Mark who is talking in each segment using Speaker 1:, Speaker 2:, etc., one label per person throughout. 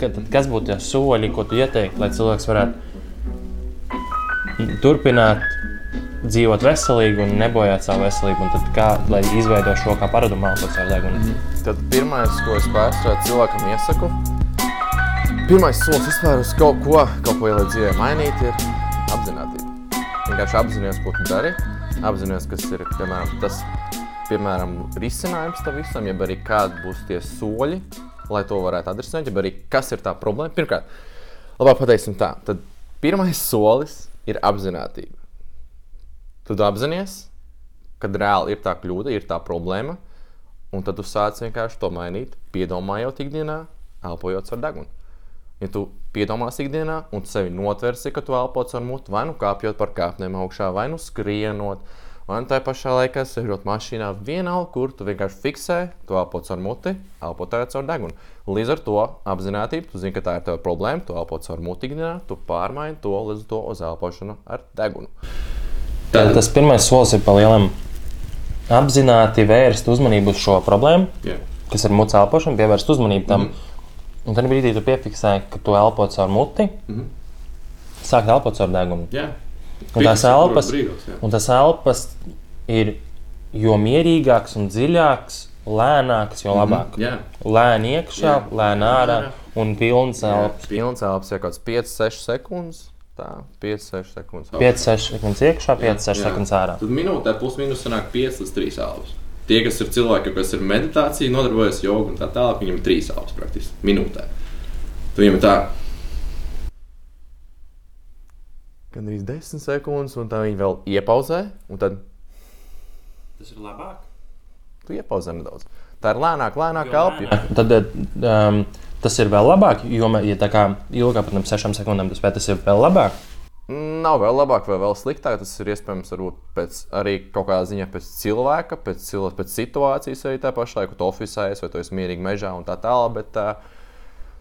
Speaker 1: ka, kas būtu tie soļi, ko tu ieteiktu, lai cilvēks varētu turpināt dzīvot veselīgi un nebojāt savu veselību, un tad kā, lai izveido šo kā paradumu caur degunu.
Speaker 2: Tad pirmais, ko es pārstrādāju cilvēkam, iesaku, pirmais solis vispār uz kaut ko, kaut ko ielikt dzīvē mainīt, ir apzinātība. Vienkārši apzināties, ko tu dari, apzināties, kas ir piemēram, tas piemēram, risinājums tam visam, jeb arī kādi būs tie soļi, lai to varētu atrisināt, jeb arī kas ir tā problēma. Pirmkārt, labāk pateiksim tā, tad pirmais solis ir apzinātība. Tu apzinājies, kad reāli ir tā kļūda, ir tā problēma, un tad tu sāc vienkārši to mainīt, piedomājot ikdienā, elpojot ar degunu. Ja tu piedomās ikdienā un sevi notversi, ka tu elpo caur muti, vai nu kāpjot par kāpnēm augšā, vai nu skrienot, nu tā pašā laikā sēžot mašīnā, vienalga, kur tu vienkārši fiksē, tu elpo caur muti, elpo caur degunu. Līdz ar to apzinātību, tu zini, ka tā ir tava problēma, tu elpo caur muti ikdienā, tu pārmaini to līdz to uz elpošanu ar degunu.
Speaker 1: Tad tas pirmais solis ir palielam apzināti vērst uzmanību uz šo problēmu,
Speaker 2: Jā.
Speaker 1: kas ir mucā elpošana, pievērst uzmanību tam. Mm. Un tad brīdī tu piefiksē, ka tu elpo caur muti, mm. sāk elpot caur degunu.
Speaker 2: Jā.
Speaker 1: Un tās elpas,
Speaker 2: jā.
Speaker 1: un tas elpas ir jo mierīgāks un dziļāks, lēnāks, jo labāk.
Speaker 2: Jā.
Speaker 1: Lēni iekšā,
Speaker 2: Jā.
Speaker 1: lēni ārā un pilns elpas.
Speaker 2: Pilns elpas jau kaut kāds 5-6 sekundes. Tā, 5-6 sekundes.
Speaker 1: 5-6 sekundes iekšā, 5-6 sekundes ārā.
Speaker 3: Tad minūtē plus-minus sanāk 5 līdz 3 alus. Tie, kas ir cilvēki, kas ir meditācija, nodarbojas jogu un tā tālāk, viņiem ir 3 alus praktiski minūtē. Tad viņiem ir tā,
Speaker 2: Gan arī 10 sekundes, un tā viņi vēl iepauzē. Un tad
Speaker 1: Tas ir labāk.
Speaker 2: tu iepauzē nedaudz. Tā ir lēnāk, lēnāk elpa.
Speaker 1: Tad um, tas ir vēl labāk, jo, ja tā kā ilgāk par 6 sekundēm tas, vai tas ir vēl labāk.
Speaker 2: Nav vēl labāk vai vēl sliktāk. Tas ir iespējams varbūt pēc, arī kaut kādā ziņā pēc cilvēka, pēc, cilvēka, pēc situācijas arī tā pašā laikā, kad tu oficiālies vai tu esi mierīgi mežā un tā tālāk. Bet, uh,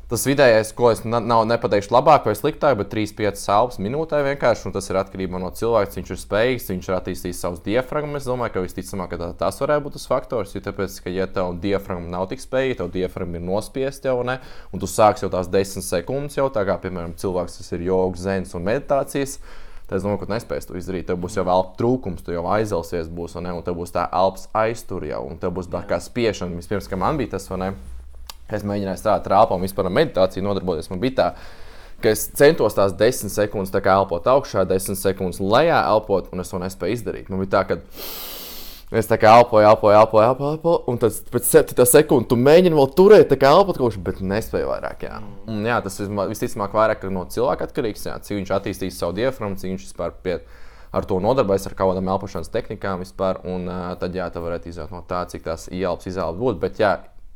Speaker 2: Tas vidējais, ko es na- nav nepateikšu labāk vai sliktāk, bet 3-5 salvas minūtē vienkārši. un Tas ir atkarībā no cilvēka, viņš ir spējīgs, viņš ir attīstījis savus diafragmas. Es domāju, ka visticamāk, ka tā- tas varētu būt tas faktors. Jo tāpēc, ka, ja tev diafragma nav tik spējīga, tev diafragma ir nospiesta jau ne, un tu sāksi jau tās 10 sekundes, jau tā kā, piemēram, cilvēks, kas ir jogas, zēns un meditācijas. Tad es domāju, ka tu nespēsi to izdarīt. Tev būs jau elpa trūkums, tu jau aizelsies, būs, vai ne, un tev būs tā elpas aiztur jau, un tev būs tā kā spiešana. Vispirms, kad man bija tas, vai ne, Es mēģināju strādāt ar elpām, vispār ar meditāciju nodarboties. Man bija tā, ka es centos tās 10 sekundes tā elpot augšā, 10 sekundes lejā elpot, un es to nespēju izdarīt. Man bija tā, ka es tā kā elpoju, elpoju, elpoju, elpoju, elpoju un tad pēc 7 sekundes tu mēģini vēl turēt, tā kā elpot kaut ko, bet nespēju vairāk. Jā, un, jā tas visticamāk vairāk no cilvēka atkarīgs, jā, cik viņš attīstīs savu diafragmu, cik viņš vispār pie. Ar to nodarbojas ar kādām elpošanas tehnikām vispār, un tad, jā, tā varētu izvēlēties no tā, cik tās ieelpas izvēle būtu. Bet, jā,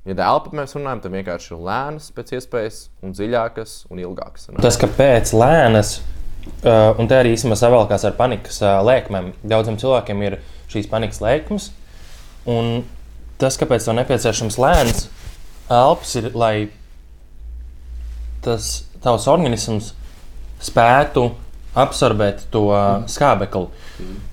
Speaker 2: Ja tā elpa mēs runājam, tad vienkārši ir lēnas, pēc iespējas, un dziļākas un ilgākas. ne?
Speaker 1: Tas, ka pēc lēnas, uh, un te arī īstenībā savalkās ar panikas uh, lēkmēm, daudziem cilvēkiem ir šīs panikas lēkmes. Un tas, kāpēc tev nepieciešams lēns elpas, ir, lai tas tavs organisms spētu absorbēt to mm. skābekli.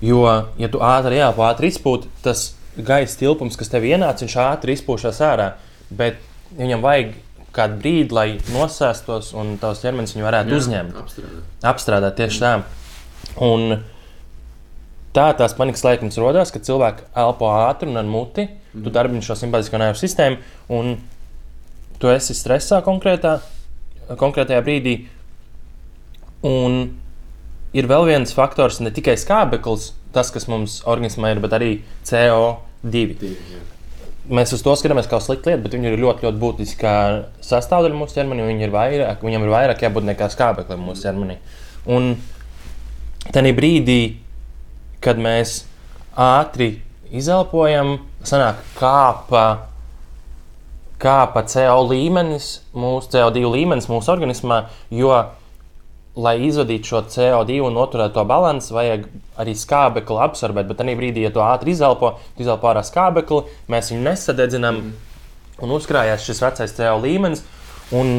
Speaker 1: Jo, ja tu ātri ieelpo, ātri izpūti, tas gaisa tilpums, kas tev ienāca, viņš ātri izpūšas ārā. Bet viņam vajag kādu brīdi, lai nosēstos un tavs ķermenis viņu varētu Jā, uzņemt,
Speaker 3: apstrādāt.
Speaker 1: apstrādāt tieši tā. Un tā tās panikas laikums rodas, kad cilvēki elpo ātri un ar muti. Mm. Tu darbini šo simpātisko nervu sistēmu, un tu esi stresā konkrētā, konkrētajā brīdī. Un ir vēl viens faktors, ne tikai skābeklis, tas, kas mums organismā ir, bet arī CO2. Mēs uz to skatāmies kā sliktu lietu, bet viņi ir ļoti, ļoti būtiska sastāvdaļa mūsu ķermenī. Viņi ir vairāk, viņam ir vairāk jābūt nekā skābeklim mūsu ķermenī. Un tajā brīdī, kad mēs ātri izelpojam, sanāk kāpa, kāpa CO līmenis, mūsu CO2 līmenis mūsu organismā, jo lai izvadītu šo CO2 un noturētu to balanci, vajag arī skābekli absorbēt. Bet tajā brīdī, ja to ātri izelpo, tu izelpo ārā skābekli, mēs viņu nesadedzinām mm. un uzkrājās šis vecais CO līmenis. Un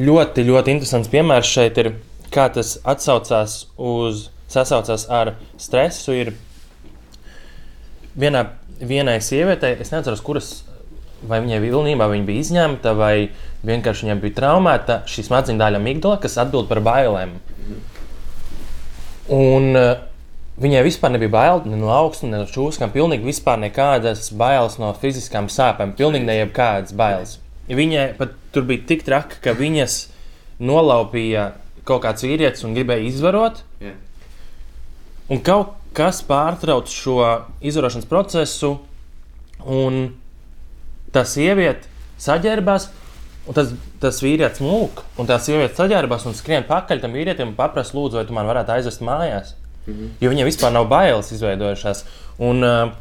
Speaker 1: ļoti, ļoti interesants piemērs šeit ir, kā tas atsaucās uz, sasaucās ar stresu. Ir vienā, vienai sievietei, es neatceros, kuras vai viņai pilnībā viņa bija izņemta, vai vienkārši viņai bija traumēta šī smadzeņu daļa amigdala, kas atbild par bailēm. Un uh, viņai vispār nebija bail ne no augstuma, ne no čūskām. Pilnīgi vispār nekādas bailes no fiziskām sāpēm. Pilnīgi ne jebkādas bailes. Viņai pat tur bija tik traki, ka viņas nolaupīja kaut kāds vīrietis un gribēja izvarot.
Speaker 3: Jā.
Speaker 1: Un kaut kas pārtrauc šo izvarošanas procesu, un tā sieviete saģērbās. Un tas, tas vīrietis mūk, un tā sieviete saģērbās un skrien pakaļ tam vīrietim un prasa, lūdzu, vai tu man varētu aizvest mājās. Mm -hmm. Jo viņai vispār nav bailes izveidojušās. Un, uh,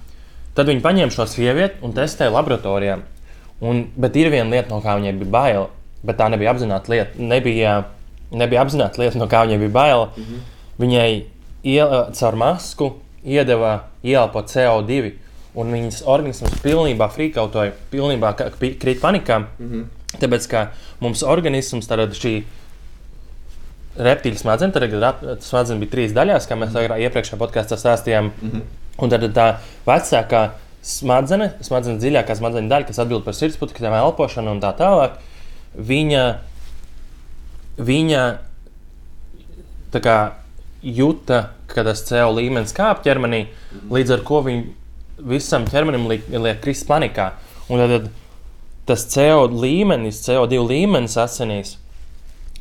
Speaker 1: tad viņi paņēma šo sievieti un testēja laboratorijā. Un, bet ir viena lieta, no kā viņai bija bail, bet tā nebija apzināta lieta. Nebija, nebija apzināta lieta, no kā viņai bija bail. Mm -hmm. Viņai iela, caur masku iedeva ieelpo CO2, un viņas organisms pilnībā frīkautoja, pilnībā krīt panikā. Mm -hmm. Tāpēc, ka mums organisms tāda šī reptīļa smadzenes, tad smadzenes bija trīs daļās, kā mēs agrāk iepriekšējā podkāstā stāstījām. Mm -hmm. Un tad tā vecākā smaddzene, smadzenes dziļākā smadzenes daļa, kas atbild par sirdsputekļiem, elpošanu un tā tālāk, viņa, viņa tā kā jūta, ka tas CO līmenis kāp ķermenī, līdz ar to viņa visam ķermenim liek, liek krist panikā. Un tad, tad tas CO līmenis, CO2 līmenis asinīs,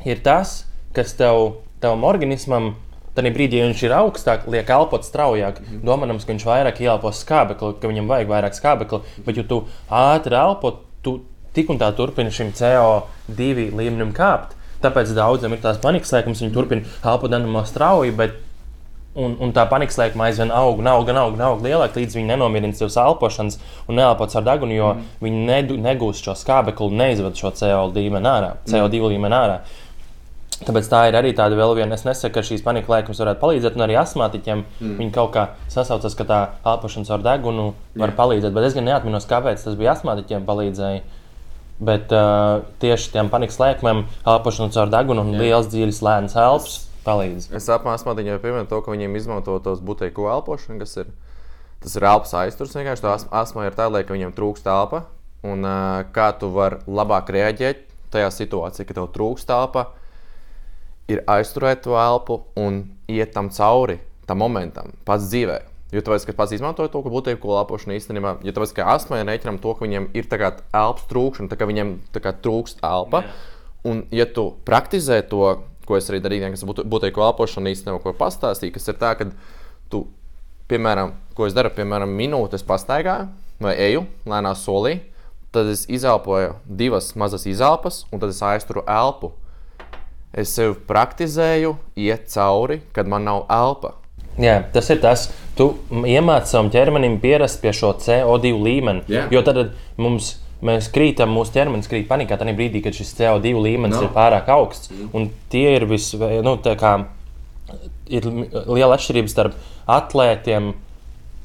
Speaker 1: ir tas, kas tev, tavam organismam, tad brīdī, ja viņš ir augstāk, liek elpot straujāk. Mm. Domājams, ka viņš vairāk ieelpos skābekli, ka viņam vajag vairāk skābekli, bet ja tu ātri elpo, tu tik un tā turpini šim CO2 līmenim kāpt. Tāpēc daudziem ir tās panikas lēkums, viņi turpina elpot nenormāli strauji, bet Un, un tā panikas lēkuma aizvien aug, un aug, un aug, un aug lielāk, līdz viņi nenomierina savas elpošanas un neelpots ar degunu, jo mm. viņi nedu, negūst šo skābekli un neizved šo CO2 līmeni ārā. CO2 līmeni ārā. Tāpēc tā ir arī tāda vēl viena. Es nesaku, ka šīs panikas lēkums varētu palīdzēt, un arī astmātiķiem mm. viņi kaut kā sasaucas, ka tā elpošanas ar degunu var palīdzēt. Bet es gan neatminos, kāpēc tas bija astmātiķiem palīdzēja. Bet uh, tieši tiem panikas lēkumiem, elpošanas ar degunu un liels, dziļs, lēns elpas palīdz.
Speaker 2: Es apmācīju viņai piemēram to, ka viņiem izmanto tos buteļu elpošanu, kas ir. Tas ir elpas aizturs. Vienkārši tā asma ir tāda, ka viņiem trūkst telpa. Un uh, kā tu vari labāk reaģēt tajā situācijā, kad tev trūkst telpa, ir aizturēt to elpu un iet tam cauri tam momentam, pats dzīvē. Jo tāpēc, ka pats izmantoja to, ka buteļu elpošana īstenībā, ja tāpēc, ka asmai rēķinām to, ka viņiem ir tā kā elpas trūkšana, tā kā viņiem tā kā trūkst elpa. Un, ja tu praktizē to, ko es arī darīju, kas būtu kā elpošana īstenībā, ko pastāstīju, kas ir tā, ka tu, piemēram, ko es daru, piemēram, minūtes pastaigāju vai eju lēnā solī, tad es izelpoju divas mazas izelpas, un tad es aizturu elpu. Es sev praktizēju, iet cauri, kad man nav elpa.
Speaker 1: Jā, tas ir tas, tu iemāc savam ķermenim pierast pie šo CO2 līmeni.
Speaker 3: Jā.
Speaker 1: Jo tad mums mēs krītam, mūsu ķermenis krīt panikā tajā brīdī, kad šis CO2 līmenis
Speaker 3: No.
Speaker 1: ir pārāk augsts. Un tie ir vis, nu, tā kā, ir liela atšķirība starp atlētiem.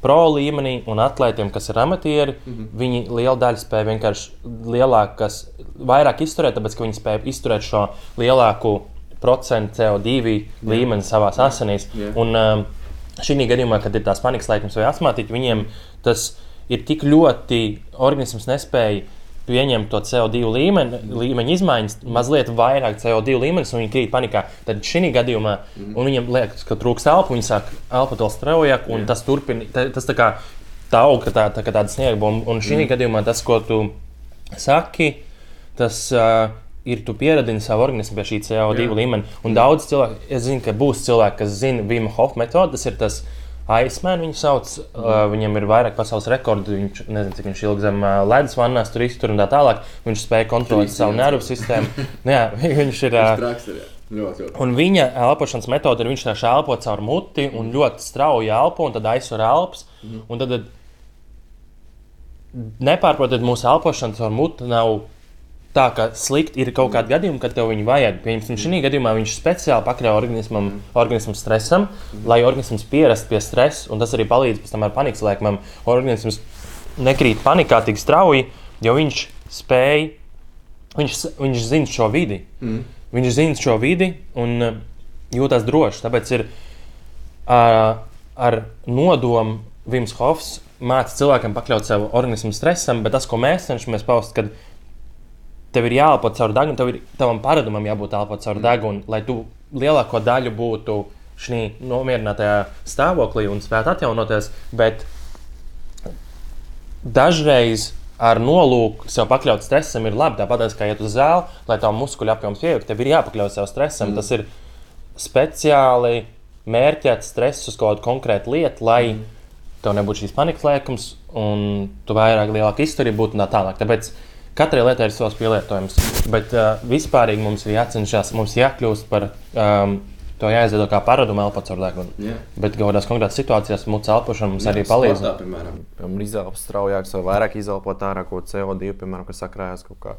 Speaker 1: Pro līmenī un atlētiem, kas ir amatieri, mm -hmm. viņi lielu daļu spēja vienkārši lielākas, vairāk izturēt, tāpēc ka viņi spēja izturēt šo lielāku procentu CO2 līmeni savā asinīs.
Speaker 3: Jā.
Speaker 1: Un um, šī gadījumā, kad ir tās panikas laikums vai astmātiķi, viņiem tas ir tik ļoti organisms nespēja pieņemt to CO2 līmeni, līmeņa izmaiņas, mazliet vairāk CO2 līmenis, un viņi krīt panikā. Tad šī gadījumā
Speaker 3: Mhm.
Speaker 1: viņiem liekas, ka trūkst elpu, viņi sāk elpot vēl straujāk, un tas turpina. ta- Tas tā kā tā aug, ka tā, tā, kā tāda sniega bumba. Un
Speaker 3: Mhm.
Speaker 1: šī gadījumā tas, ko tu saki, tas uh, ir tu pieradini savu organismu pie šī CO2
Speaker 3: Jā.
Speaker 1: līmeņa. Un daudz cilvēku, es zinu, ka būs cilvēki, kas zina Vima Hofa metodi, tas ir tas. Aizsmēni viņu sauc, uh, viņam ir vairāk pasaules rekordu. Viņš nezina, cik viņš ilgi zem uh, ledus vannās tur iztur un tā tālāk. Viņš spēja kontrolēt
Speaker 3: Trīs
Speaker 1: savu nervu sistēmu. Nu Jā, viņš ir. Uh,
Speaker 3: Traks ir. Ļoti, ļoti.
Speaker 1: Un viņa elpošanas metode ir, viņš vienkārši elpo caur muti un ļoti strauji elpo, un tad aizsver elpas. Mm. Un tad, tad nepārprotiet, mūsu elpošana caur muti nav tā, ka slikti ir kaut kādi gadījumi, kad tev viņu vajag. Piemēram, šī gadījumā viņš speciāli pakļauj organismam, organismam stresam, lai organisms pierastu pie stresa, un tas arī palīdz pēc tam ar panikas lēkmēm. Organisms nekrīt panikā tik strauji, jo viņš spēj, viņš, viņš zina šo vidi. Mm. Viņš zina šo vidi un uh, jūtas droši. Tāpēc ir uh, ar nodomu Vims Hofs māca cilvēkiem pakļaut savu organismu stresam, bet tas, ko mēs cenšamies paust, kad tev ir jāelpo caur degunu, tev ir tavam paradumam jābūt elpot caur degunu, lai tu lielāko daļu būtu šī nomierinātajā stāvoklī un spētu atjaunoties. Bet dažreiz ar nolūku sev pakļaut stresam ir labi. Tāpat kā iet uz zāli, lai tā muskuļu apjoms pieaugtu, tev ir jāpakļaut sev stresam. Mm. Tas ir speciāli mērķēts stress uz kaut kādu konkrētu lietu, lai mm. tev nebūtu šīs panikas lēkums un tu vairāk lielāka izturība būtu un tā tālāk. Tāpēc katrai lietai ir savs pielietojums. Bet uh, vispārīgi mums ir jācenšas, mums jākļūst par. Um, To jāizveido kā paradumu elpot caur degunu.
Speaker 3: Jā.
Speaker 1: Bet kaut kādās konkrētās situācijās mūsu elpošana mums arī palīdz.
Speaker 3: Tā, piemēram.
Speaker 2: Piemēram, izelpas straujāks vai vairāk izelpot ārā ko CO2, piemēram, kas sakrājas kaut kā.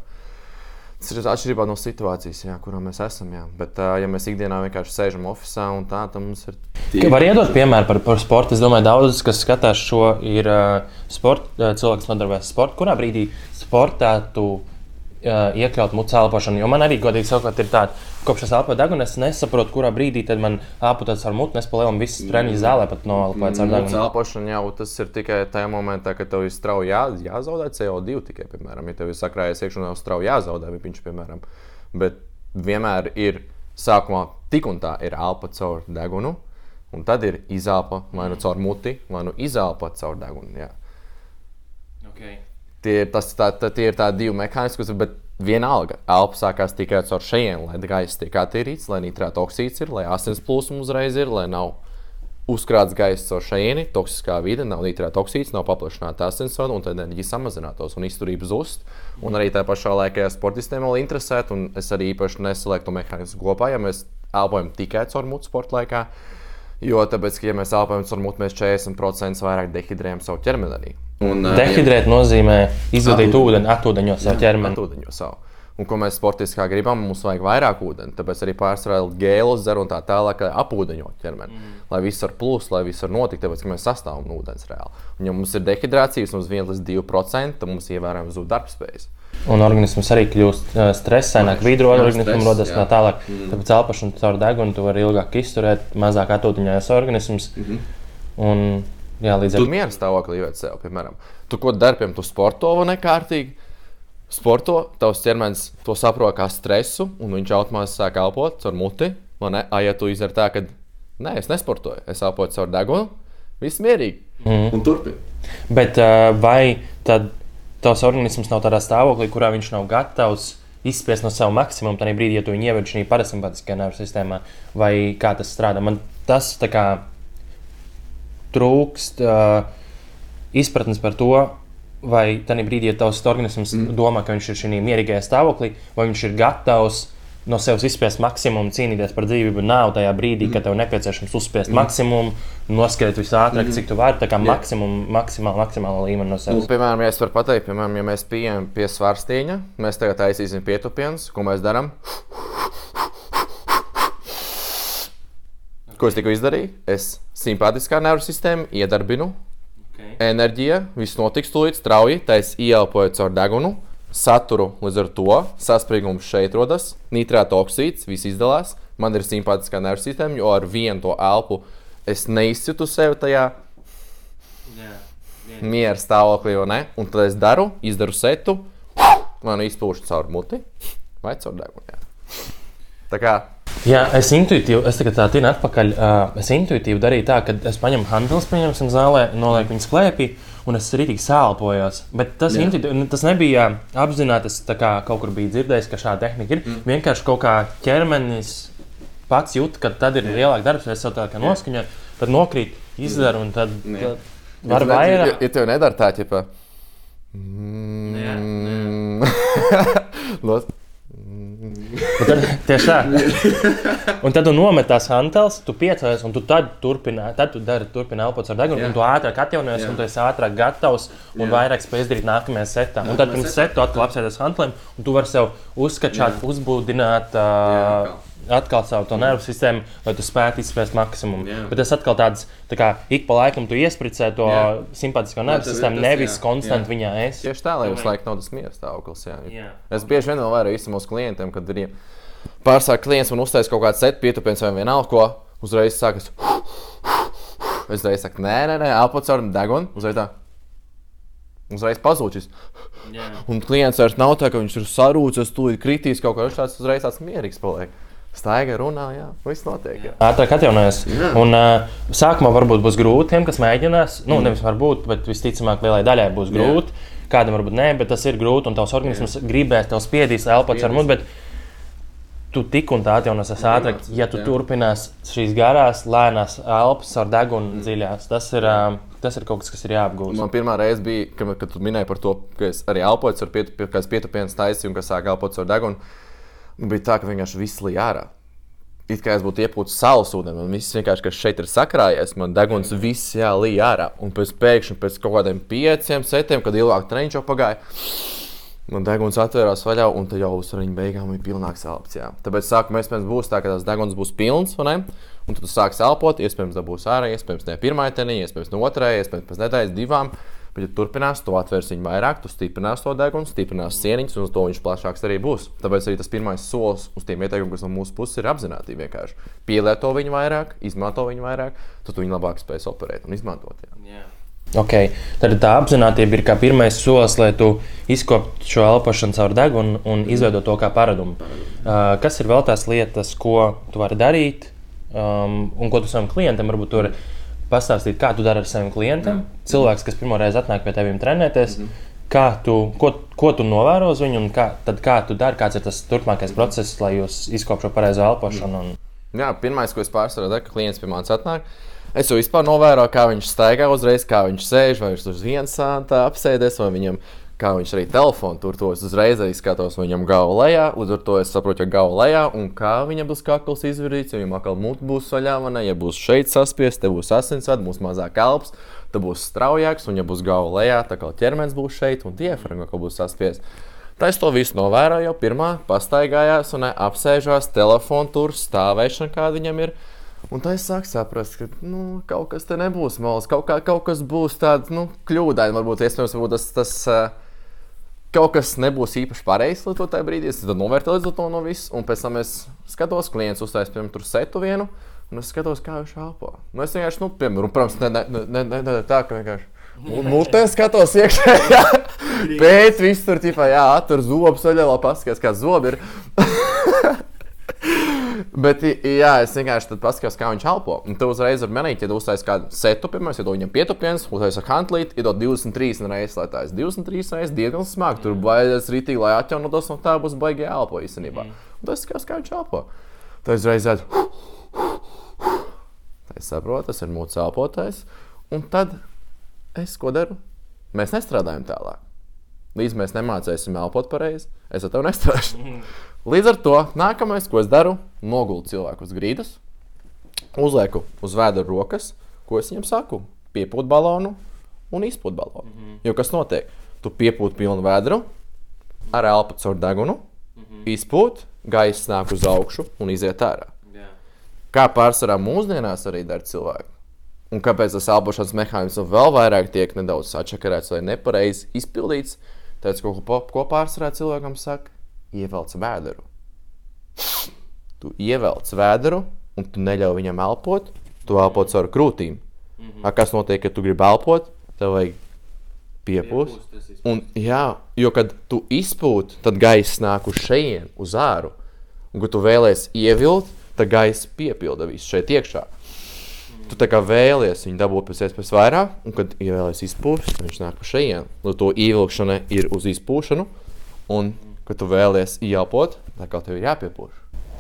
Speaker 2: Tas ir atšķirībā no situācijas, jā, kurā mēs esam. Jā. Bet, ja mēs ikdienā vienkārši sēžam oficiālā un tā, tad mums ir.
Speaker 1: Ka Var iedot piemēru par, par sportu. Es domāju, daudz, kas skatās šo, ir uh, sport, uh, cilvēks, kas nodarbojas ar sportu. Kurā brīdī sportā tu iekļaut mucu elpošanu? Jo man arī godīgi sakot, ir tāda, kopš es elpoju degunu, es nesaprotu, kurā brīdī tad man elpoties ar mutu, es palielam visas treniņu zālē pat noelpoju caur
Speaker 2: Mūsu
Speaker 1: degunu.
Speaker 2: elpošana jau tas ir tikai tajā momentā, kad tev ir strauji jā, jāzaudē CO2. Tikai, piemēram, ja tev ir sakrājies iekšā un jau strauji jāzaudē viņš, piemēram. Bet vienmēr ir sākumā tik un tā ir elpa caur degunu, un tad ir izelpa vai nu caur muti, vai nu izelpa caur degunu. Jā.
Speaker 1: Okay.
Speaker 2: Tie, ir tas, tā, tā, tie ir tādi divi mehānismi, bet Vienalga, elpa sākās tikai caur šejienes, lai gaiss tiek attīrīts, lai nitrāta oksīds ir, lai asins plūsma uzreiz ir, lai nav uzkrāts gaiss caur šejieni, toksiskā vide, nav nitrāta oksīds, nav paplašināta asinsvada, un tad enerģija samazinātos un izturība zust. Un arī tajā pašā laikā, ja sportistiem vēl interesēt, un es arī īpaši nesalieku to mehānismu kopā, ja mēs elpojam tikai caur mutu sporta laikā. Jo, tāpēc, ka, ja mēs elpojam caur mutu, mēs 40% vairāk dehidrējam savu ķermeni. Arī.
Speaker 3: Un, ā,
Speaker 1: Dehidrēt nozīmē izvadīt
Speaker 3: Atūdeņot.
Speaker 1: ūdeni, atūdeņot savu ķermeni.
Speaker 2: ūdeņo savu. Un, ko mēs sportiski kā gribam, mums vajag vairāk ūdeni. Tāpēc arī pārsvarā gēlus dzer un tā tālāk, lai apūdeņot ķermeni. Mm. Lai viss var plūst, lai viss var notikt, tāpēc ka mēs sastāvam no ūdens reāli. Un, ja mums ir dehidrācija, mums ir 1 līdz 2%, tad mums ievērojami zūd darbspējas.
Speaker 1: Un organisms arī kļūst uh, stresaināk,
Speaker 3: Jā,
Speaker 1: organismam rodas tā tālāk. Mm. Tāpēc elpošana caur degunu tu vari ilgāk izturēt, mazāk atūdeņojas organisms. Mm
Speaker 3: Mhm.
Speaker 1: -hmm. Un, jā, līdz ar
Speaker 2: mieru stāvoklī ievērš sev, piemēram, tu ko dari, piemēram, tu sporto vai nekārtīgi. Sporto, tavs ķermenis to saprot kā stresu, un viņš automātiski sāk elpot caur muti. vai Ne, A, ja tu izdari tā, ka nē, es nesportoju, es elpoju caur degunu, viss mierīgi.
Speaker 3: Un turpini.
Speaker 1: Bet uh, vai tad tavs organisms nav tādā stāvoklī, kurā viņš nav gatavs izspiest no sava maksimuma, tad brīdī, ja tu viņu ievērš šajā parasimpātiskajā nervu sistēmā, vai kā tas strādā? Man tas kā trūkst uh, izpratnes par to. Vai tajā brīdī, ja tavs organisms mm. domā, ka viņš ir šajā mierīgajā stāvoklī, vai viņš ir gatavs no sevis izspiest maksimumu, cīnīties par dzīvību, nav tajā brīdī, kad tev nepieciešams uzspiest mm. maksimumu, noskriet visātrāk, mm. cik tu vari, tā kā maksimumu, maksimāli, maksimāli līmeni no
Speaker 2: Nu,
Speaker 1: sevis.
Speaker 2: piemēram, ja es varu pateikt, piemēram, ja mēs pieejam pie svārstieņa, mēs tagad taisīsim pietupienus, ko mēs darām. Ko es tikko izdarīju? Es simpātiskā nervu sistēmu iedarbinu,
Speaker 1: Okay.
Speaker 2: enerģija, viss notiks tūlīt strauji, tā es ieelpoju caur degunu, saturu līdz ar to, saspringums šeit rodas, nitrāta oksīds, viss izdalās. Man ir simpātiskā nervu sistēma, jo ar vienu to elpu es neizcitu sevi tajā miera stāvoklī, vai ne? Un tad es daru, izdaru setu, man izpūšu caur muti vai caur degunu. jā. Tā kā
Speaker 1: Jā, es intuitīvi, es tagad tā tinu atpakaļ. Uh, es intuitīvi darīju tā, ka es paņemu handles, pieņemsim, zālē, nolieku viņas klēpī, un es arī sālpojos. Bet tas,
Speaker 3: Jā.
Speaker 1: intuitīvi, nu, tas nebija apzināti. Es kā kaut kur biju dzirdējis, ka šāda tehnika ir. Mm. Vienkārši kaut kā ķermenis pats jūt, ka tad ir lielāka darbs, es savu tā kā noskaņoju, tad nokrīt, izdaru un tad, tad var
Speaker 2: ja, ja,
Speaker 1: vairāk.
Speaker 2: ja tev nedara tā, ķipa.
Speaker 1: Jā,
Speaker 2: Mm, no,
Speaker 1: Bet Tad, tieši tā. Un tad tu nomet tās hanteles, tu piecēlies, un tu tad turpini, tad tu dari, turpini elpot ar degunu,
Speaker 3: Jā.
Speaker 1: un tu ātrāk atjaunojies,
Speaker 3: Jā.
Speaker 1: un tu esi ātrāk gatavs un
Speaker 3: Jā.
Speaker 1: vairāk spēj izdarīt nākamajā setā. Un tad
Speaker 3: Nākamajā
Speaker 1: pirms
Speaker 3: setā.
Speaker 1: setu atkal apsēties hantelēm, un tu vari sev uzskačāt, uzbūdināt.
Speaker 3: Jā,
Speaker 1: Uh, Atkal savu to nervu sistēmu, lai tu spētu izspēst maksimumu.
Speaker 3: Jā.
Speaker 1: Bet tas atkal tāds, tā kā ik pa laikam tu iespricē to
Speaker 3: Jā.
Speaker 1: simpātisko nervu sistēmu, nevis
Speaker 3: jā,
Speaker 1: konstanti
Speaker 3: jā.
Speaker 1: viņā esi.
Speaker 2: tieši tā, lai visu laiku nav tas miera stāvoklis. Jā.
Speaker 1: Jā.
Speaker 2: Es bieži vien vēl varu visam mūsu klientiem, kad ir pārsvarā klients man uztais kaut kādu setu, pietupiens vai vienalga, ko uzreiz sākas. Es uzreiz saku, nē, nē, nē caur degunu. Uzreiz tā. Uzreiz pazūd.
Speaker 1: Jā.
Speaker 2: Un klients vairs nav tā, ka viņš ir sarūcis, tūlīt kritīs kaut kā tāds, uzreiz tāds mierīgs paliek. Staiga runā, jā, viss notiek. Jā.
Speaker 1: Ātrāk atjaunojas.
Speaker 3: Jā.
Speaker 1: Un uh, sākumā varbūt būs grūti tiem, kas mēģinās. Nu, nevis varbūt, bet visticamāk, lielai daļai būs grūti. Kādam varbūt nē, bet tas ir grūti. Un tavs organisms gribēs, tev spiedīs elpot ar muti. Bet tu tik un tā atjaunosies ātrāk. Ja tu
Speaker 3: jā.
Speaker 1: turpinās šīs garās, lēnās elpas ar degunu dziļās, tas ir, uh, tas ir kaut kas, kas ir jāapgūst.
Speaker 2: Man pirmā reize bija, kad, kad tu minēji par to, ka es arī elpoju ar pietu, pie, pietupienas taisīju un ka sāk elpot ar degunu. Man bija tā, ka vienkārši viss līja ārā. It kā es būtu iepūcis saules ūdeni, man viss vienkārši, kas šeit ir sakrājies, man deguns viss jālīja ārā. Un pēc pēkšņi, pēc kaut kādiem pieciem setiem, kad ilgāk treniņš jau pagāja, man deguns atvērās vaļā, un tad jau uz viņa beigām bija pilnāks elpas. Jā. Tāpēc sākumā iespējams būs tā, ka tas deguns būs pilns? Un tad tu sāksi elpot, iespējams, dabūs ārā, iespējams, ne pirmā teniņa, iespējams, no otrajai, iespējams, pēc nedēļas, divām. Bet, ja turpinās, to atvērs viņa vairāk, tu stiprinās to degunu, stiprinās cieniņus, un uz to viņš plašāks arī būs. Tāpēc arī tas pirmais solis uz tiem ieteikumiem, kas no mūsu puses ir apzināti vienkārši. Pielieto viņu vairāk, izmanto viņu vairāk, tad tu viņu labāk spēs operēt un izmantot. Jā.
Speaker 1: Okay. Tad tā apziņotība ir kā pirmais solis, lai tu izkoptu šo elpošanu caur degunu un izveidotu to kā paradumu. Uh, kas ir vēl tās lietas, ko tu vari darīt um, un ko tu savam klientam varbūt tur pastāstīt, kā tu dari ar saviem klientiem? Cilvēks, kas pirmo reizi atnāk pie tevis trenēties. Kā tu, ko, ko tu novēro uz viņu, un kā, tad kā tu dari, kāds ir tas turpmākais process, lai jūs izkoptu šo pareizo elpošanu? Un...
Speaker 2: Jā, pirmais, ko es pārsvarā daru, ka klients pie manis atnāk. Es jau vispār novēroju, kā viņš staigā uzreiz, kā viņš sēž, vai viņš uz vienas sānta apsēdies, vai viņam, kā viņš arī telefonu tur to es uzreiz skatos, vai viņam galva lejā. Līdz ar to es saprotu, ja galva lejā, un kā viņam būs kakls izvirzīts, ja viņam atkal mute būs vaļā, vai ja būs šeit saspiest, te būs asinsvadi, būs mazāk elpas, tad būs straujāks, un ja būs galva lejā, tad kā ķermenis būs šeit, un diafragma atkal būs saspiest. Tā es to visu novēroju jau pirmā, pastaigājās un apsēžās, telefonu tur, stāvēšana, kāda viņam ir. Un tā es sāku saprast, ka nu, kaut kas te nebūs malas, kaut, kā, kaut kas būs tāds nu, kļūdains. Varbūt, iespējams, varbūt tas, tas uh, kaut kas nebūs īpaši pareizs tajā brīdī. Es tad novērtēju to no visu, un pēc tam es skatos, klients uztais, piemēram, tur setu vienu. Un es skatos, kā viņš elpo. Nu, es vienkārši, nu, piemēram, protams, ne, ne, ne, ne, ne tā, ka vienkārši. Mutē skatos iekšā, pēc visu tur, tipā, jā, tur zobus, vaļā, paskatās, kā zobi ir. Bet, jā, es vienkārši paskatījos, kā viņš elpo. Un tu uzreiz ar manīti, ja uztaisīji kādu setu, piemēram, tu viņam pietupiens, uztaisīji ar hantlīti, iedod 23 reizes, lai tā ir 23 reizes diezgan smagi. Tur bailes rītīgi, lai atjaunotos, un tā būs baigi elpo īstenībā. Un tas skatās, kā viņš elpo. Tad uzreiz aiz. Es saprotu, tas ir mūsu elpotais. Un tad es ko daru? Mēs nestrādājam tālāk. Līdz mēs nemācīsim elpot pareizi, es ar tevi nestrādāšu. Līdz ar to nākamais, ko es daru, nogulu cilvēku uz grīdas, uzlieku uz vēdera rokas, ko es viņam saku, piepūt balonu un izpūt balonu. Mm -hmm. Jo kas notiek? Tu piepūti pilnu vēdru ar elpu caur degunu, mm -hmm. izpūt, gaisa nāk uz augšu un iziet ārā.
Speaker 1: Jā.
Speaker 2: Kā pārsvarā mūsdienās arī dara cilvēki. Un kāpēc tas elpošanas mehānisms vēl vairāk tiek nedaudz atšakarēts vai nepareizi izpildīts? Tāpēc, ko, ko pārsvarā cilvēkam saka, ievelc vēdru. Tu ievelc vēdru, un tu neļauj viņam elpot, tu elpo caur krūtīm. Mm -hmm. Kas notiek, kad tu gribi elpot? Tev vajag piepūst. Un, jā, jo kad tu izpūti, tad gaisa nāk uz šejienes, uz āru. Un, kad tu vēlēsies ievilkt, tad gaisa piepilda visu šeit iekšā. Tu tā kā vēlies viņu dabūt pēc iespējas vairāk, un, kad ievēlēsies izpūst, viņš nāk pa šejienu. Līdz to ievilkšana ir uz izpūšanu, un, kad tu vēlies ieelpot, tā kā tev ir jāpiepūš.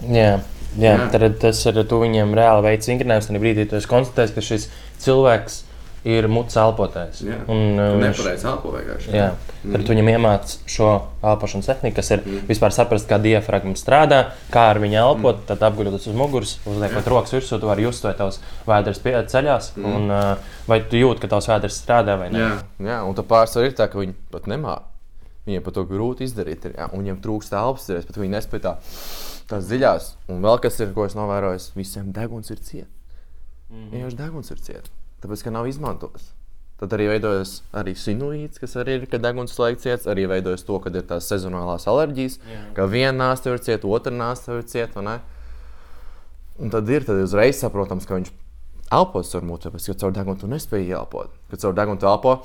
Speaker 1: Jā, jā, jā. Tad tas ir tu viņiem reāli veids vingrinājums. Tad brīdī tu esi konstatējis, ka šis cilvēks ir mutes elpotājs.
Speaker 3: Jā.
Speaker 1: Un, uh,
Speaker 3: Nepareizi elpo vienkārši.
Speaker 1: Jā, tad mm. viņam iemācās šo elpošanas tehniku, kas ir mm. vispār saprast, kā diafragma strādā, kā ar viņu elpot. Mm. Tad apguļoties uz muguras, uzliekot rokas virsū, tu vari just, vai tavs vēders pie- ceļās, mm. un uh, vai tu jūti, ka tavs vēders strādā vai nē.
Speaker 3: Jā.
Speaker 2: Jā, un tā pārsvarā ir tā, ka viņi pat nemāķi. Viņiem pat to grūti izdarīt, ir, un viņiem trūkst elpas, ir, bet viņi nespēj tā, tās dziļās. Un vēl kas ir, ko es novēroju, visiem deguns ir ciets. Mm -hmm. Vienkārši deguns ir ciets, tāpēc ka nav izmantots. Tad arī veidojas arī sinuīts, kas arī ir, kad deguns laiks ciets. Arī veidojas to, kad ir tās sezonālās alerģijas,
Speaker 1: Jā.
Speaker 2: ka viena nāsta ir cieta, otra nāsta ir cieta. Un tad ir tad uzreiz saprotams, ka viņš elpot caur muti, tāpēc, ka caur degunu tu nespēji elpot. Kad caur degunu elpo,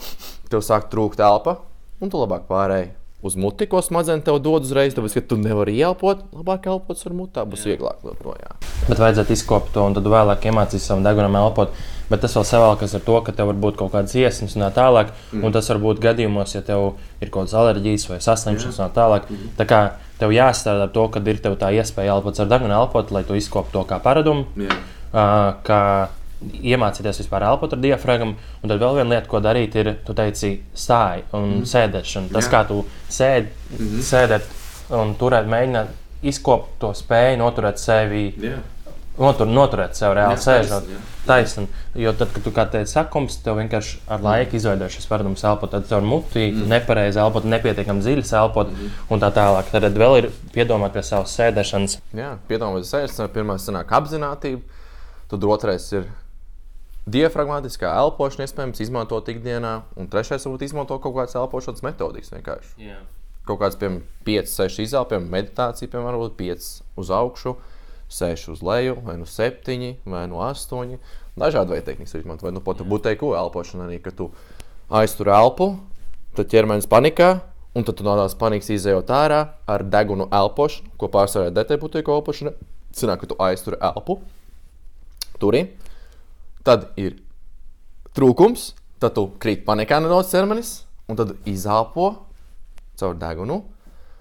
Speaker 2: tev sāk trūkt elpa, un tu labāk pārēji uz muti, ko smadzenes tev dod uzreiz. Tāpēc, ka tu nevari ielpot, labāk elpot ar mutā, būs vieglāk joprojām.
Speaker 1: Bet vajadzētu izkopt to, un tad vēlāk iemācīties savam degunam elpot. Bet tas vēl savalkas ar to, ka tev var būt kaut kādas iesnas un tā tālāk. Mm. Un tas var būt gadījumos, ja tev ir kaut kādas alerģijas vai saslimšanas un tā tālāk. Mm. Tā kā tev jāstrādā ar to, kad ir tev tā iespēja elpot ar degunu, elpot, lai tu izkoptu to kā paradumu.
Speaker 3: Jā.
Speaker 1: Uh, kā iemācīties vispār elpot ar diafragmu. Un tad vēl viena lieta, ko darīt, ir, tu teici, stāja un mm. sēdēšana. Tas,
Speaker 3: Jā.
Speaker 1: kā tu sēdi, mm. -hmm. sēdēt un turēt, mēģināt izkopt to spēju, noturēt sevi,
Speaker 3: Jā.
Speaker 1: notur, noturēt sevi reāli
Speaker 3: Jā,
Speaker 1: sēžot.
Speaker 3: Taisni.
Speaker 1: Jo tad, kad tu kā teici, sakums, tev vienkārši ar laiku izveidojas šis paradums elpot, ir muti, mm. nepareizi elpot, nepietiekami dziļi elpot mm un tā tālāk. Tad vēl ir piedomāt pie savas sēdēšanas.
Speaker 2: Jā, piedomājies, sēžat, pirmā sanāk apziņotība, tad otrais ir diafragmatiskā elpošana, iespējams, izmantot ikdienā, un trešais varbūt izmanto kaut kādas elpošanas metodikas vienkārši.
Speaker 1: Jā.
Speaker 2: Kaut kāds, piemēram, 5, 6 izelpiem, meditācija, piemēram, varbūt 5 uz augšu, 6 uz leju, vai nu 7, vai nu 8. Dažādi veidi tehnikas var izmantot, vai nu pat buteiko elpošana arī, ka tu aiztur elpu, tad ķermenis panikā, un tad tu no tās panikas izējot ārā ar degunu elpošanu, ko pārsvarā DT buteiko elpošana. Sanāk, ka tu aiztur elpu, turi, tad ir trūkums, tad tu krīt panikā nedaudz ķermenis, un tad izelpo caur degunu.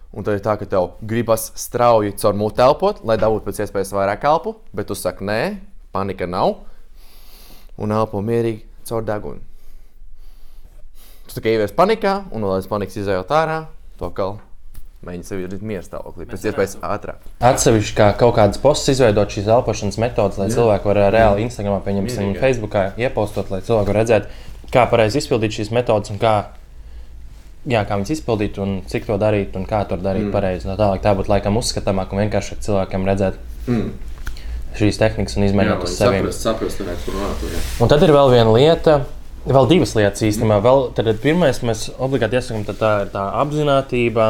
Speaker 2: Un tad ir tā, ka tev gribas strauji caur muti elpot, lai dabūtu pēc iespējas vairāk elpu, bet tu saki, nē, panika nav. Un elpo mierīgi caur degunu. Tu tikai ievies panikā, un no tādas panikas izējot ārā, to atkal mēģini sevi radīt mieru stāvoklī, pēc iespējas ātrāk.
Speaker 1: Atsevišķi kā kaut kādas postus izveidot šīs elpošanas metodas, lai cilvēki varētu reāli Instagram, pieņemsim,
Speaker 3: Mierīgāk.
Speaker 1: Facebookā iepostot, lai cilvēki varētu redzēt, kā pareizi izpildīt šīs metodas un kā, jā, kā viņas izpildīt un cik to darīt un kā to darīt mm. pareizi. No tālāk tā būtu laikam uzskatāmāk un vienkāršāk cilvēkiem redzēt
Speaker 3: Mm.
Speaker 1: šīs tehnikas un
Speaker 3: Jā,
Speaker 1: izmēģināt uz sevi.
Speaker 3: saprast, saprast, runāt. jā.
Speaker 1: Un tad ir vēl viena lieta, vēl divas lietas īstenībā. Vēl, tad pirmais mēs obligāti iesakām, tā ir tā apziņotība,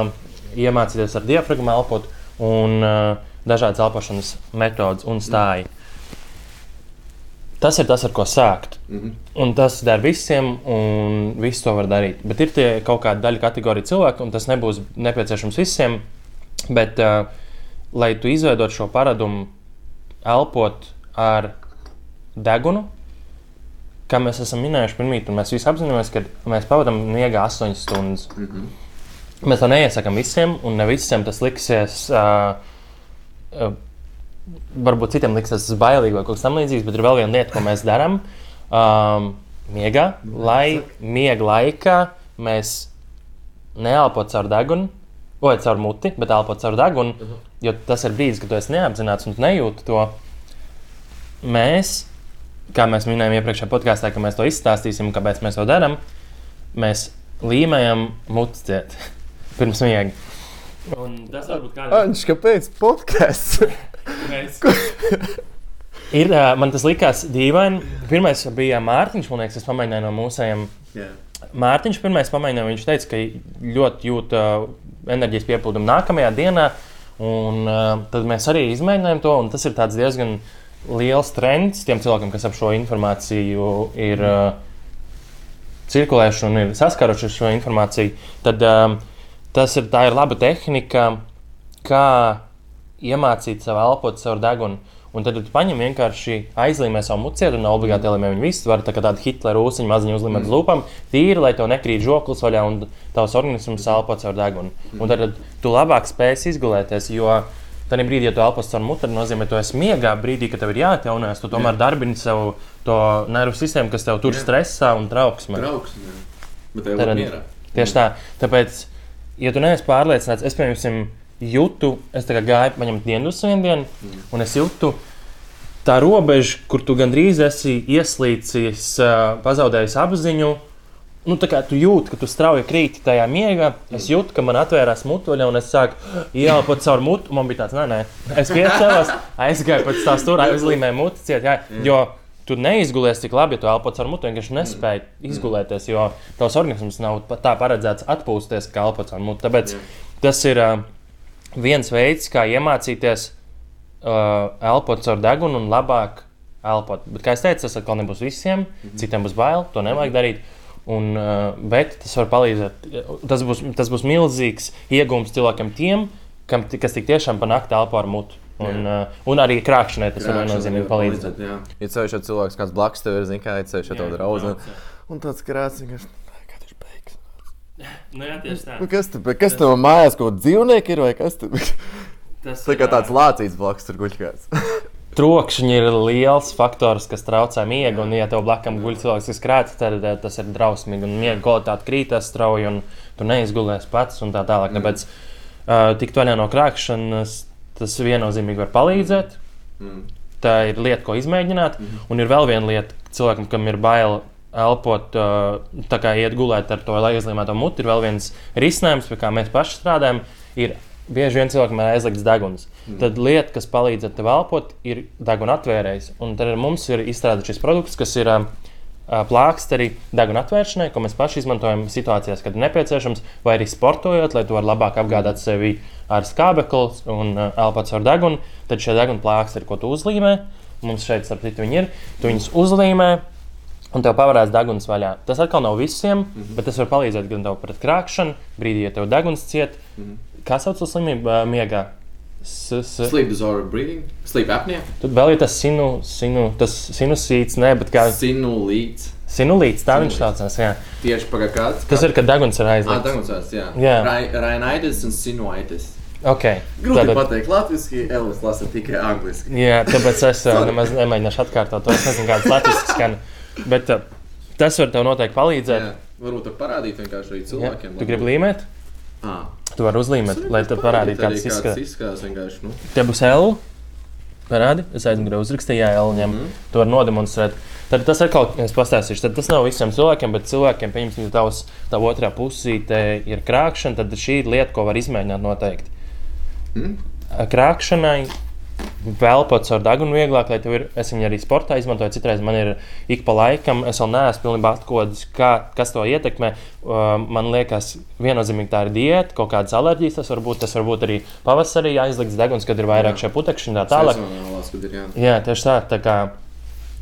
Speaker 1: iemācīties ar diafragmu elpot un uh, dažādas elpošanas metodas un stāji. Tas ir tas, ar ko sākt.
Speaker 3: Mhm.
Speaker 1: Un tas der visiem, un visi to var darīt. Bet ir tie kaut kāda daļa kategorija cilvēku, un tas nebūs nepieciešams visiem. Bet, uh, lai tu izveidotu šo paradumu, elpot ar degunu, kā mēs esam minējuši pirmīt, un mēs visi apzināmies, ka mēs pavadām miegā 8 stundas. Mm. -hmm. Mēs to neiesakām visiem, un ne visiem tas liksies. Uh, uh, varbūt citiem liks tas bailīgi vai kaut kas tamlīdzīgs, bet ir vēl viena lieta, ko mēs darām. Um, miegā, lai miega laikā mēs neelpot caur degunu, vai caur muti, bet elpot caur degunu, jo tas ir brīdis, kad tu esi neapzināts un tu nejūti to. Mēs, kā mēs minējām iepriekšējā podkāstā, ka mēs to izstāstīsim, kāpēc mēs to darām, mēs līmējam muti ciet pirms miega. Un tas varbūt kādam
Speaker 2: Anģis, kāpēc podkāsts?
Speaker 1: Ir, man tas likās dīvaini. Pirmais bija Mārtiņš, man liekas, es pamēģināju no mūsējiem.
Speaker 3: Jā.
Speaker 1: Mārtiņš pirmais pamēģināja, viņš teica, ka ļoti jūt uh, enerģijas piepildumu nākamajā dienā. Un, uh, tad mēs arī izmēģinājām to, un tas ir tāds diezgan liels trends tiem cilvēkiem, kas ap šo informāciju ir uh, cirkulējuši un ir saskārušies ar šo informāciju. Tad um, tas ir, ir laba tehnika, kā iemācīt sev elpot caur degunu. Un tad tu paņem vienkārši aizlīmē savu mucietu, un obligāti jālīmē viņu visu. Var tā kā tāda Hitlera ūsuņa maziņa uzlīmēt uz lūpām, tīri, lai tev nekrīt žoklis vaļā un tavs organisms elpo caur degunu. Un tad, tad tu labāk spēsi izgulēties, jo tajā brīdī, ja tu elpo caur tad nozīmē, ka tu esi miegā brīdī, kad tev ir jāatjaunās. Tu tomēr darbini savu to nervu sistēmu, kas tev tur
Speaker 3: Jā.
Speaker 1: stresā un trauksmē.
Speaker 3: Trauksme. jā. Bet tev
Speaker 1: Tad-
Speaker 3: ir mierā.
Speaker 1: Tieši tā. Tāpēc, ja tu neesi pārliecināts, es piemēram jūtu, es gāju paņemt dienas vienu dienu, mm. un es jūtu tā robeža, kur tu gandrīz esi ieslīcis, pazaudējis apziņu. Nu, tā kā tu jūti, ka tu strauji krīti tajā miegā, es jūtu, ka man atvērās mutuļa, un es sāku ielpot caur mutu. Man bija tāds, nē, nē. Es piecēlos, aizgāju pēc tā stūra, aizlīmēju mutu ciet, jā, jo tu neizgulies tik labi, ja tu elpo caur mutu, vienkārši nespēji izgulēties, jo tavs organisms nav tā paredzēts atpūsties, kā elpo caur mutu. Tāpēc
Speaker 3: Jā.
Speaker 1: tas ir uh, viens veids, kā iemācīties uh, elpot caur degunu un labāk elpot. Bet, kā jau teicu, tas atkal nebūs visiem. Citiem būs bail, to nevajag darīt. Un, uh, bet tas var palīdzēt. Tas būs, tas būs milzīgs iegūms cilvēkiem, tiem, kam, kas tik tiešām panākt elpo ar mutu. Un, uh, un arī krāpšanai tas var viennozīmīgi palīdzēt.
Speaker 3: Jā.
Speaker 2: Ja ceļš ir cilvēks, kāds blakus tev ir, zina, kā ir ceļš, ja tev draugs.
Speaker 3: jā.
Speaker 2: Un tāds vienkārši. Kad viņš beigs?
Speaker 1: Nu, jā, tieši tā.
Speaker 2: Nu, kas tur kas tev mājās, ko dzīvnieki ir vai kas tur?
Speaker 1: Tas
Speaker 2: Tā kā tāds lācīts blakus tur guļ kāds.
Speaker 1: Trokšņi ir liels faktors, kas traucē miegu. Un, ja tev blakus guļ cilvēks, kas krāts, tad tas ir drausmīgi. Un miega kvalitāte krītas strauji, un tu neizgulēsi pats un tā tālāk. Tāpēc uh, tikt vaļā no krāpšanas, tas viennozīmīgi var palīdzēt.
Speaker 3: Mm.
Speaker 1: Tā ir lieta, ko izmēģināt. Un ir vēl viena lieta, cilvēkam, kam ir bail elpot, uh, tā kā iet gulēt ar to aizlīmēto muti, ir vēl viens risinājums, pie kā mēs paši strādājam. Ir bieži vien cilvēkam ir aizliegts deguns. Mm. Tad lieta, kas palīdz tev elpot, ir deguna atvērējs. Un tad mums ir izstrādāts šis produkts, kas ir uh, plāksteri deguna atvēršanai, ko mēs paši izmantojam situācijās, kad nepieciešams, vai arī sportojot, lai tu varētu labāk apgādāt sevi ar skābekli un uh, elpot caur degunu. Tad šie deguna plāksteri, ko tu uzlīmē, mums šeit, starp citu, viņi ir, tu viņus uzlīmē. Un tev pavērās deguns vaļā. Tas atkal nav visiem, mm -hmm. bet tas var palīdzēt gan tev pret krāpšanu, brīdī, ja tev deguns ciet. Mm -hmm. Kā sauc to slimību miegā?
Speaker 3: Sleep disorder breathing, sleep apnea,
Speaker 1: Tad vēl ir tas sinu, sinu, tas sinusīts, ne, bet kā
Speaker 3: sinulīts.
Speaker 1: sinulīts, tā viņš saucās. Jā.
Speaker 3: Tieši pagaidām kāds.
Speaker 1: Tas ir, kad deguns ir
Speaker 3: Ah,
Speaker 1: aizliegts.
Speaker 3: Dagunsvārds, jā.
Speaker 1: Jā.
Speaker 3: Rai- Rainaitis un sinuaitis.
Speaker 1: Okay.
Speaker 3: Grūti
Speaker 1: Tātad-
Speaker 3: pateikt latviešu, Elvis lasa tikai angliski.
Speaker 1: Jā, tāpēc es uh, nemaz nemēģināšu atkārtot to. Es nezinu, kāds latviešu skan. Bet uh, tas var tev noteikti palīdzēt.
Speaker 3: Jā. Varbūt parādīt vienkārši arī
Speaker 1: Jā.
Speaker 3: cilvēkiem.
Speaker 1: Tu gribi līmēt?
Speaker 3: Ah.
Speaker 1: Tu vari uzlīmēt, lai tev parādītu, kāds izskatās.
Speaker 3: izskatās vienkārši. Nu.
Speaker 1: Te būs L. Parādi, es aizmugurē uzrakstīju, jā, L ņem.
Speaker 3: Mhm.
Speaker 1: Tu vari nodemonstrēt. Tad tas atkal, es pastāstīšu, tad tas nav visiem cilvēkiem, bet cilvēkiem, pieņemsim, tavs, tā otrā pusīte ir krāpšana, tad šī ir lieta, ko var izmēģināt noteikti.
Speaker 3: Mm.
Speaker 1: Krāpšanai vēl pats ar degunu vieglāk, lai tev ir, es viņu arī sportā izmantoju, citreiz man ir ik pa laikam, es vēl neesmu pilnībā atklājis, kā, kas to ietekmē. Uh, man liekas, viennozīmīgi tā ir diēta, kaut kādas alerģijas, tas var būt, tas var būt arī pavasarī aizliegts deguns, kad ir vairāk šie putekļi un tā tālāk.
Speaker 3: Jā,
Speaker 1: tieši tā. tā kā,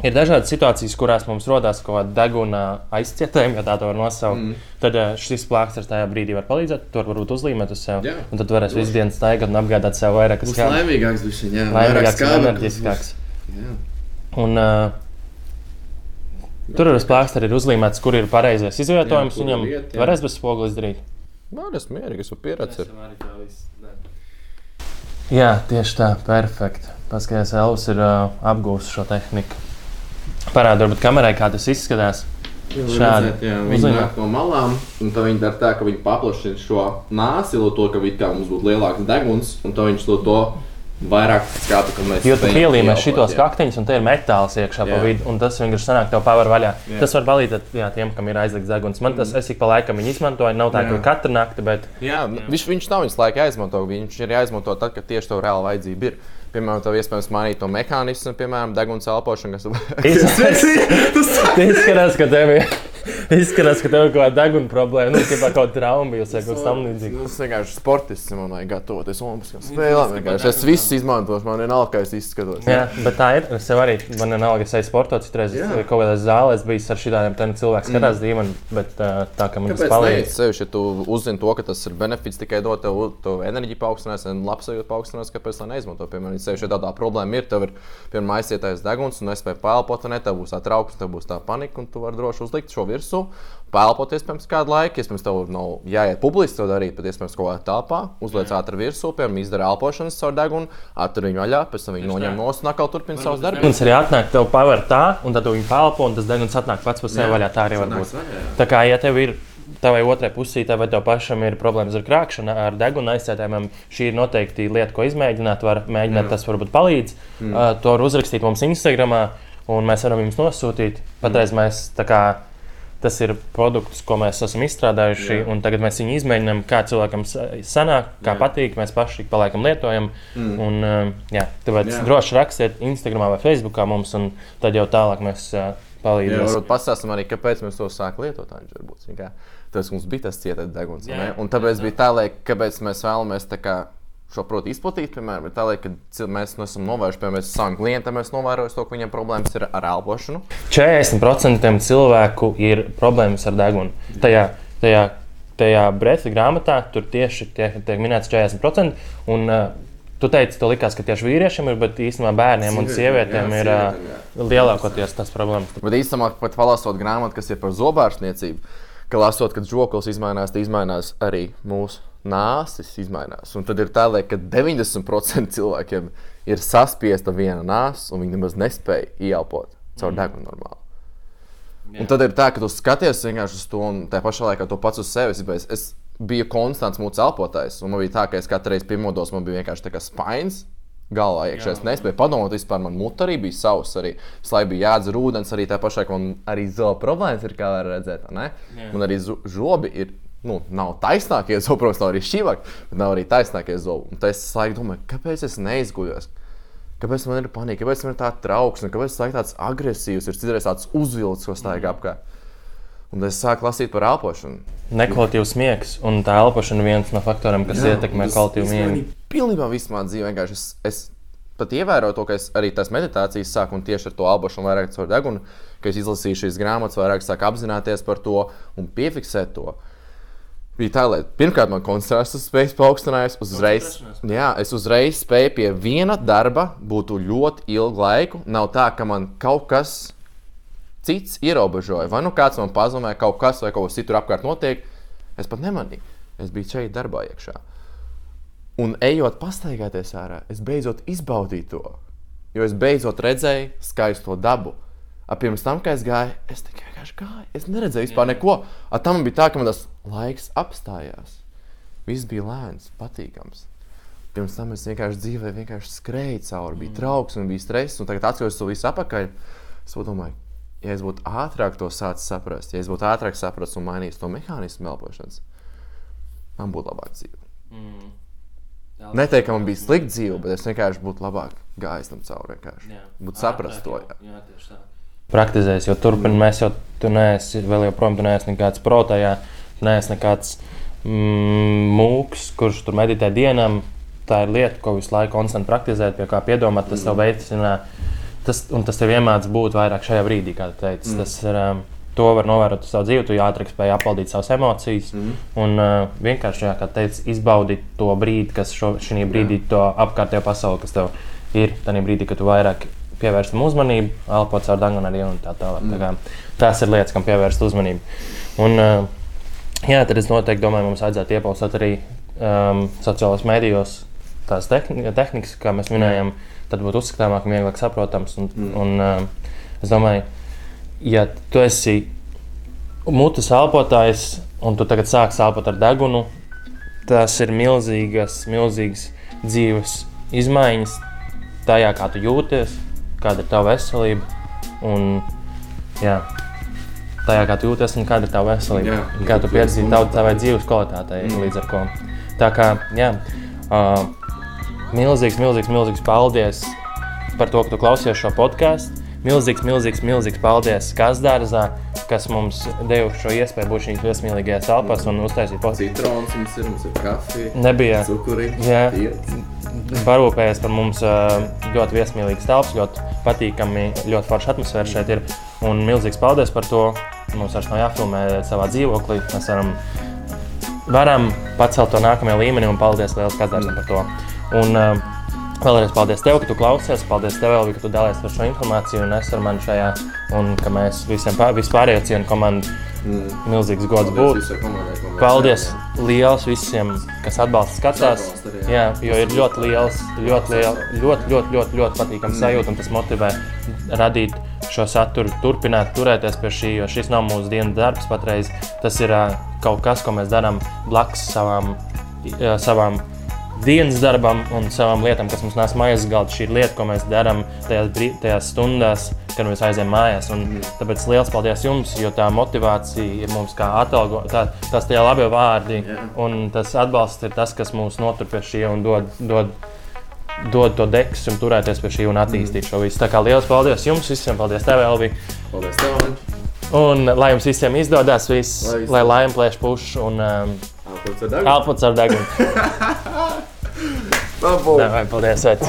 Speaker 1: ir dažādas situācijas, kurās mums rodas kaut kāda deguna aizcietējuma, ja tā tā var nosaukt.
Speaker 3: Mm.
Speaker 1: Tad uh, šis plāksters tajā brīdī var palīdzēt. Tur varbūt uzlīmēt uz sevi.
Speaker 3: Jā.
Speaker 1: Un tad varēs visu dienu staigāt un apgādāt sev vairāk
Speaker 3: Būs
Speaker 1: skābi.
Speaker 3: laimīgāks, viņš ir
Speaker 1: Laimīgāks un enerģiskāks.
Speaker 3: Jā.
Speaker 1: Un, uh, tur ar plāksteri ir uzlīmēts, kur ir pareizais izvietojums.
Speaker 3: Jā,
Speaker 1: Viņam
Speaker 3: ir jā.
Speaker 1: varēs bez spoguļa izdarīt.
Speaker 2: Man ir mierīgi, es esmu pieredzējis.
Speaker 1: Jā, tieši tā, perfekti. Paskatās, Elvis ir uh, apgūlis šo tehniku. Parādi, varbūt kamerai, kā tas izskatās. Šādi.
Speaker 3: Jā, viņi nāk no malām, un tad viņi dara tā, ka viņi paplašina šo nāsi, lai to, ka kā mums būtu lielāks deguns, un tad viņš to, to vairāk skatu, ka mēs
Speaker 1: Jo tu pielīmē šitos
Speaker 3: jā.
Speaker 1: kakteņus, un te ir metāls iekšā pa
Speaker 3: Jā.
Speaker 1: vidu, un tas vienkārši sanāk, tev pavar vaļā.
Speaker 3: Jā.
Speaker 1: Tas var palīdzēt jā, tiem, kam ir aizliegts deguns. Man tas, es ik pa laikam viņu izmantoju, nav tā, ka
Speaker 3: Jā.
Speaker 1: katru nakti, bet
Speaker 2: Jā, viņš, viņš nav visu laiku jāizmanto. Viņš ir jāizmanto tad, kad tieši tev reāli vajadzība ir. Piemēram, tev iespējams mainīt to mehānismu, piemēram, deguns elpošanu, kas
Speaker 1: izskatās, izskatās, ka tev ir. Izskatās, ka tev ir kaut kāda deguna problēma, nu, kā kaut kāda trauma bijusi vai kaut kas tamlīdzīgs.
Speaker 2: Nu, Es vienkārši sportists man vajag gatavoties Olimpiskajām spēlēm. vienkārši. Es visu izmantošu, man vienalga, kā es izskatos.
Speaker 1: Jā, bet tā ir. Es arī, man vienalga, es eju sportot, citreiz
Speaker 3: Jā.
Speaker 1: kaut kādā zālē biju ar šādiem cilvēkiem, skatās dīvaini, bet tā kā man tas palīdz.
Speaker 2: Sevišķi, ja tu uzzini to, ka tas ir benefits tikai dot tev, tev enerģiju paaugstinās, un labsajūtu paaugstinās, kāpēc tā neizmanto. Piemēram, sevišķi, ja tādā problēma ir, tev ir piemēram aizsietais deguns, un nespēj pēlpot, un ne, tev būs tā trauksme, tev būs tā panika, un tu vari droši uzlikt šo virsmu. Pēlpot, iespējams, kādu laiku, iespējams, tev nav jāiet publiski to darīt, bet, iespējams, kaut kādā telpā, uzliec ātri virsū, piemēram, izdara elpošanas caur degunu, attur viņu vaļā, pēc tam viņu noņem no un atkal turpina savus darbus.
Speaker 1: Deguns arī atnāk, tev paver tā, un tad tu viņu pelpo, un tas deguns atnāk pats par sevi vaļā. Tā arī var būt. Tā kā, ja tev ir tavai otrai pusītē, vai tev pašam ir problēmas ar krāpšanu, ar deguna aizsētājiem, šī ir noteikti lieta, ko izmēģināt. Var mēģināt, tas varbūt palīdz. Mm. Uh, to var uzrakstīt mums Instagram, un mēs varam jums nosūtīt. Patreiz mēs tā kā. Tas ir produkts, ko mēs esam izstrādājuši,
Speaker 3: Jā.
Speaker 1: un tagad mēs viņu izmēģinām, kā cilvēkam sa- sanāk, kā
Speaker 3: Jā.
Speaker 1: patīk. Mēs paši ik pa laikam lietojam. Mm. Un, uh, jā, tāpēc
Speaker 3: Jā.
Speaker 1: droši rakstiet Instagram vai Facebook mums, un tad jau tālāk mēs uh, palīdzēsim.
Speaker 2: varbūt pastāstam arī, kāpēc mēs to sākām lietot. Tas mums bija tas cietais deguns.
Speaker 1: Jā.
Speaker 2: Jā. Un tāpēc bija tā, lai kāpēc mēs vēlamies tā kā šo proti izplatīt, piemēram, tā, kad cil- mēs nu esam novērojuši, piemēram, mēs saviem klientiem esam novērojuši to, ka viņiem problēmas ir ar elpošanu.
Speaker 1: 40% cilvēku ir problēmas ar degunu. Tajā, tajā, tajā brīvā grāmatā tur tieši tiek, tiek minēts 40%. Un, uh, Tu teici, ka tieši vīriešiem ir, bet īstenībā bērniem un sievietēm
Speaker 3: jā,
Speaker 1: ir uh, lielākoties tas problēmas.
Speaker 2: Bet īstenībā, pat palasot grāmatu, kas ir par zobārstniecību, ka lasot, kad žoklis izmainās, tad izmainās arī mūsu nāsis. Izmainās. Un tad ir tā, ka 90% cilvēkiem ir saspiesta viena nāsa, un viņi nemaz nespēja ieelpot caur degunu normāli. Un tad ir tā, ka tu skaties vienkārši uz to, un tā pašā laikā to pats uz sevis. Es, es biju konstants mūsu elpotājs, un man bija tā, ka es katru reizi piemodos, man bija vienkārši tā kā spainis. Galvā iekšā es nespēju padomāt, vispār man mutē arī bija savs. Arī slēdz bija jādzer ūdens, arī tā pašā, ka man arī zoba problēmas ir, kā var redzēt. ne? Un arī zo- žobi ir, nu, nav taisnākie zobi, protams, nav arī šķīvāk, bet nav arī taisnākie zobi. Un tad es laikam domāju, kāpēc es neizguļos? Kāpēc man ir panika, kāpēc man ir tāda trauksme, kāpēc es esmu tāds agresīvs, ir citreiz tāds uzvilcis, ko staigā apkārt. Un es sāku lasīt par elpošanu.
Speaker 1: Nekvalitīvs miegs un tā elpošana ir viens no faktoriem, kas Jā, ietekmē kvalitīvu miegu.
Speaker 2: Pilnībā viss manā dzīvē vienkārši es, es pat ievēroju to, ka es arī tās meditācijas sāku un tieši ar to elpošanu vairāk caur degunu, ka es izlasīju šīs grāmatas, vairāk sāku apzināties par to un piefiksēt to. Bija tā, lai pirmkārt man koncentrācijas spējas paaugstinājās, uzreiz, jā, es uzreiz spēju pie viena darba būt ļoti ilgu laiku. Nav tā, ka man kaut kas cits ierobežoja, vai nu kāds man pazīmē, kaut kas vai kaut kas cits apkārt notiek. Es pat nemanīju, es biju šeit darbā iekšā. Un ejot, pastaigāties ārā, es beidzot izbaudīju to. Jo es beidzot redzēju skaisto dabu. A, pirms tam, kad es gāju, es tikai vienkārši gāju. Es neredzēju vispār neko. A, tam bija tā, ka man tas laiks apstājās. Viss bija lēns, patīkams. Pirms tam es vienkārši dzīvēju, vienkārši skrēju cauri, bija trauksme, bija stress. Un tagad, atceros to visu apakaļ, es domāju, ja es būtu ātrāk to sācis saprast, ja es būtu ātrāk sapratis un mainījis to mehānismu elpošanas, man būtu labāk dzīve. Neteiktu, ka man bija slikta dzīve, bet es vienkārši būtu labāk gājis tam cauri. Būtu saprast to. Jā.
Speaker 1: Praktizēs, jo turpināt mēs jau tur neesam, vēl joprojām tur neesam nekāds protājā, neesam nekāds mm, mūks, kurš tur meditē dienām. Tā ir lieta, ko visu laiku konstanti praktizēt, pie kā piedomāt, tas tev veicina. Tas, un tas tev iemācās būt vairāk šajā brīdī, kā tu teici. Mm. Tas ir, um, to var novērot uz savu dzīvi, tu ātrāk spēj apvaldīt savas emocijas. Mm. Un uh, vienkārši, jā, kā teici, izbaudīt to brīdi, kas šajā brīdī, to apkārtējo pasauli, kas tev ir, tajā brīdī, kad tu vairāk pievērst tam uzmanību, elpot caur dangunu arī un tā tālāk. Tā kā, tās ir lietas, kam pievērst uzmanību. Un, uh, jā, tad es noteikti domāju, mums vajadzētu iepauzīt arī um, sociālajos mēdījos tās tehni tehnikas, kā mēs minējām, tad būtu uzskatāmāk un vieglāk saprotams. Un, mm. un, um, es domāju, ja tu esi mutes elpotājs un tu tagad sāksi elpot ar degunu, tas ir milzīgas, milzīgas dzīves izmaiņas tajā, kā tu jūties, kāda ir tava veselība. Un, jā, tajā, kā tu jūties un kāda ir tava veselība.
Speaker 3: Jā,
Speaker 1: un kā tu piedzīvo tavu savai dzīves kvalitātei mm. līdz ar ko. Tā kā, jā, uh, milzīgs, milzīgs, milzīgs paldies par to, ka tu klausies šo podkāstu. Milzīgs, milzīgs, milzīgs paldies Kazdārzā, kas mums deva šo iespēju būt šīs viesmīlīgajās telpās un uztaisīt podkāstu.
Speaker 3: Citrons mums ir, mums ir kafija,
Speaker 1: Nebija.
Speaker 3: cukuri,
Speaker 1: Jā. Parūpējies par mums ļoti viesmīlīgas telpas, ļoti patīkami, ļoti forša atmosfēra šeit ir. Un milzīgs paldies par to. Mums vairs nav jāfilmē savā dzīvoklī. Mēs varam, varam pacelt to nākamajā līmenī un paldies liels Kazdārzam par to. Un, uh, Vēlreiz paldies tev, ka tu klausies. Paldies tev, Elvi, ka tu dalies ar šo informāciju un es ar mani šajā. Un ka mēs visiem pār, vispārējo cienu komandu
Speaker 3: Mm.
Speaker 1: milzīgs gods
Speaker 3: Paldies
Speaker 1: būt.
Speaker 3: komandai, ko mēs
Speaker 1: Paldies liels visiem, kas atbalsta, skatās.
Speaker 3: Atbalsta arī, jā.
Speaker 1: Jā, jo ir ļoti liels, ļoti, liel, ļoti, ļoti, ļoti, ļoti patīkams sajūta, un tas motivē radīt šo saturu, turpināt turēties pie šī, jo šis nav mūsu dienas darbs patreiz. Tas ir kaut kas, ko mēs darām blakus savām, savām dienas darbam un savām lietām, kas mums nāc mājās galdā. Šī ir lieta, ko mēs darām tajās, tajās stundās, kad mēs aizējām mājās. Un tāpēc liels paldies jums, jo tā motivācija ir mums kā atalgo, tā, tas tie labie vārdi. Un tas atbalsts ir tas, kas mūs notur pie šī un dod, dod, dod to deksu un turēties pie šī un attīstīt šo visu. Tā kā liels paldies jums visiem, paldies tev, Elvi.
Speaker 3: Paldies tev.
Speaker 1: Un lai jums visiem izdodas viss,
Speaker 3: Lai
Speaker 1: lai laimē plēš pušu un um,
Speaker 3: Elpots ar degunu.
Speaker 1: elpots ar degunu.
Speaker 2: Labu.
Speaker 1: Vai, paldies, Vec.